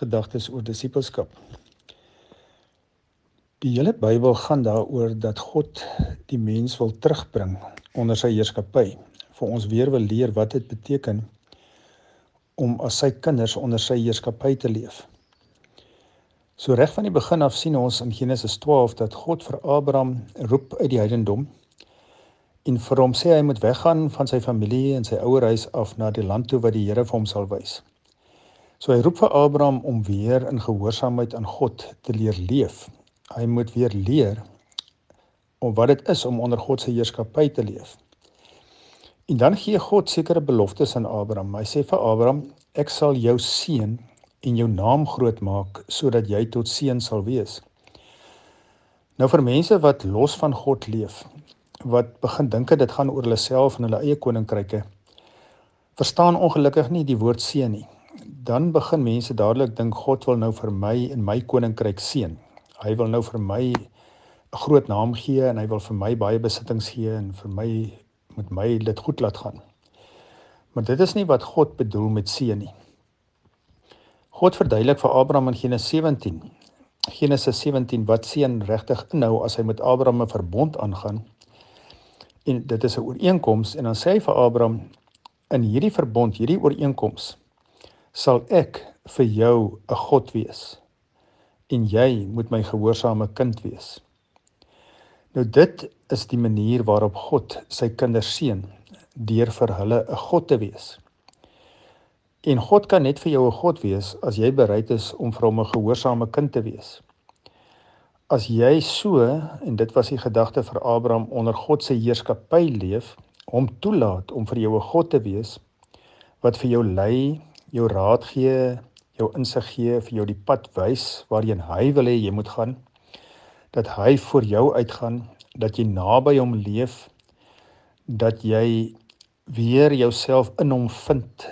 gedagtes oor disippelskap. Die hele Bybel gaan daaroor dat God die mens wil terugbring onder sy heerskappy. Vir ons weer wil leer wat dit beteken om as sy kinders onder sy heerskappy te leef. So reg van die begin af sien ons in Genesis 12 dat God vir Abraham roep uit die heidendom en vir hom sê hy moet weggaan van sy familie en sy ouerhuis af na die land toe wat die Here vir hom sal wys. So hy roep vir Abraham om weer in gehoorsaamheid aan God te leer leef. Hy moet weer leer om wat dit is om onder God se heerskappy te leef. En dan gee God sekere beloftes aan Abraham. Hy sê vir Abraham: "Ek sal jou seën en jou naam groot maak sodat jy tot seën sal wees." Nou vir mense wat los van God leef, wat begin dink dit gaan oor hulle self en hulle eie koninkryke, verstaan ongelukkig nie die woord seën nie dan begin mense dadelik dink God wil nou vir my en my koninkryk seën. Hy wil nou vir my 'n groot naam gee en hy wil vir my baie besittings gee en vir my met my dit goed laat gaan. Maar dit is nie wat God bedoel met seën nie. God verduidelik vir Abraham in Genesis 17. Genesis 17 wat seën regtig inhou as hy met Abraham 'n verbond aangaan. En dit is 'n ooreenkoms en dan sê hy vir Abraham in hierdie verbond, hierdie ooreenkoms sal ek vir jou 'n God wees en jy moet my gehoorsame kind wees. Nou dit is die manier waarop God sy kinders seën deur vir hulle 'n God te wees. En God kan net vir jou 'n God wees as jy bereid is om vir hom 'n gehoorsame kind te wees. As jy so en dit was die gedagte vir Abraham onder God se heerskappy leef, hom toelaat om vir jou 'n God te wees wat vir jou lei jou raad gee, jou insig gee, vir jou die pad wys waarheen hy wil hê jy moet gaan. Dat hy vir jou uitgaan, dat jy naby hom leef, dat jy weer jouself in hom vind.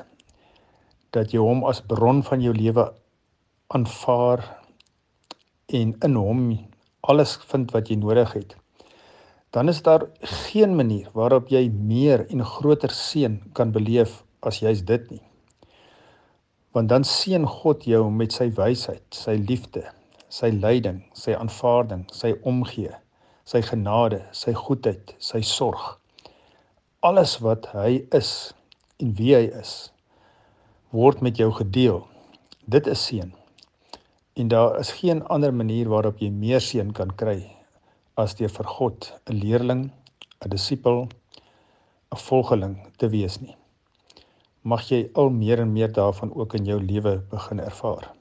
Dat jy hom as bron van jou lewe aanvaar en in hom alles vind wat jy nodig het. Dan is daar geen manier waarop jy meer en groter seën kan beleef as jy's dit nie want dan seën God jou met sy wysheid, sy liefde, sy leiding, sy aanvaarding, sy omgee, sy genade, sy goedheid, sy sorg. Alles wat hy is en wie hy is, word met jou gedeel. Dit is seën. En daar is geen ander manier waarop jy meer seën kan kry as deur vir God 'n leerling, 'n disipel, 'n volgeling te wees nie mag jy al meer en meer daarvan ook in jou lewe begin ervaar.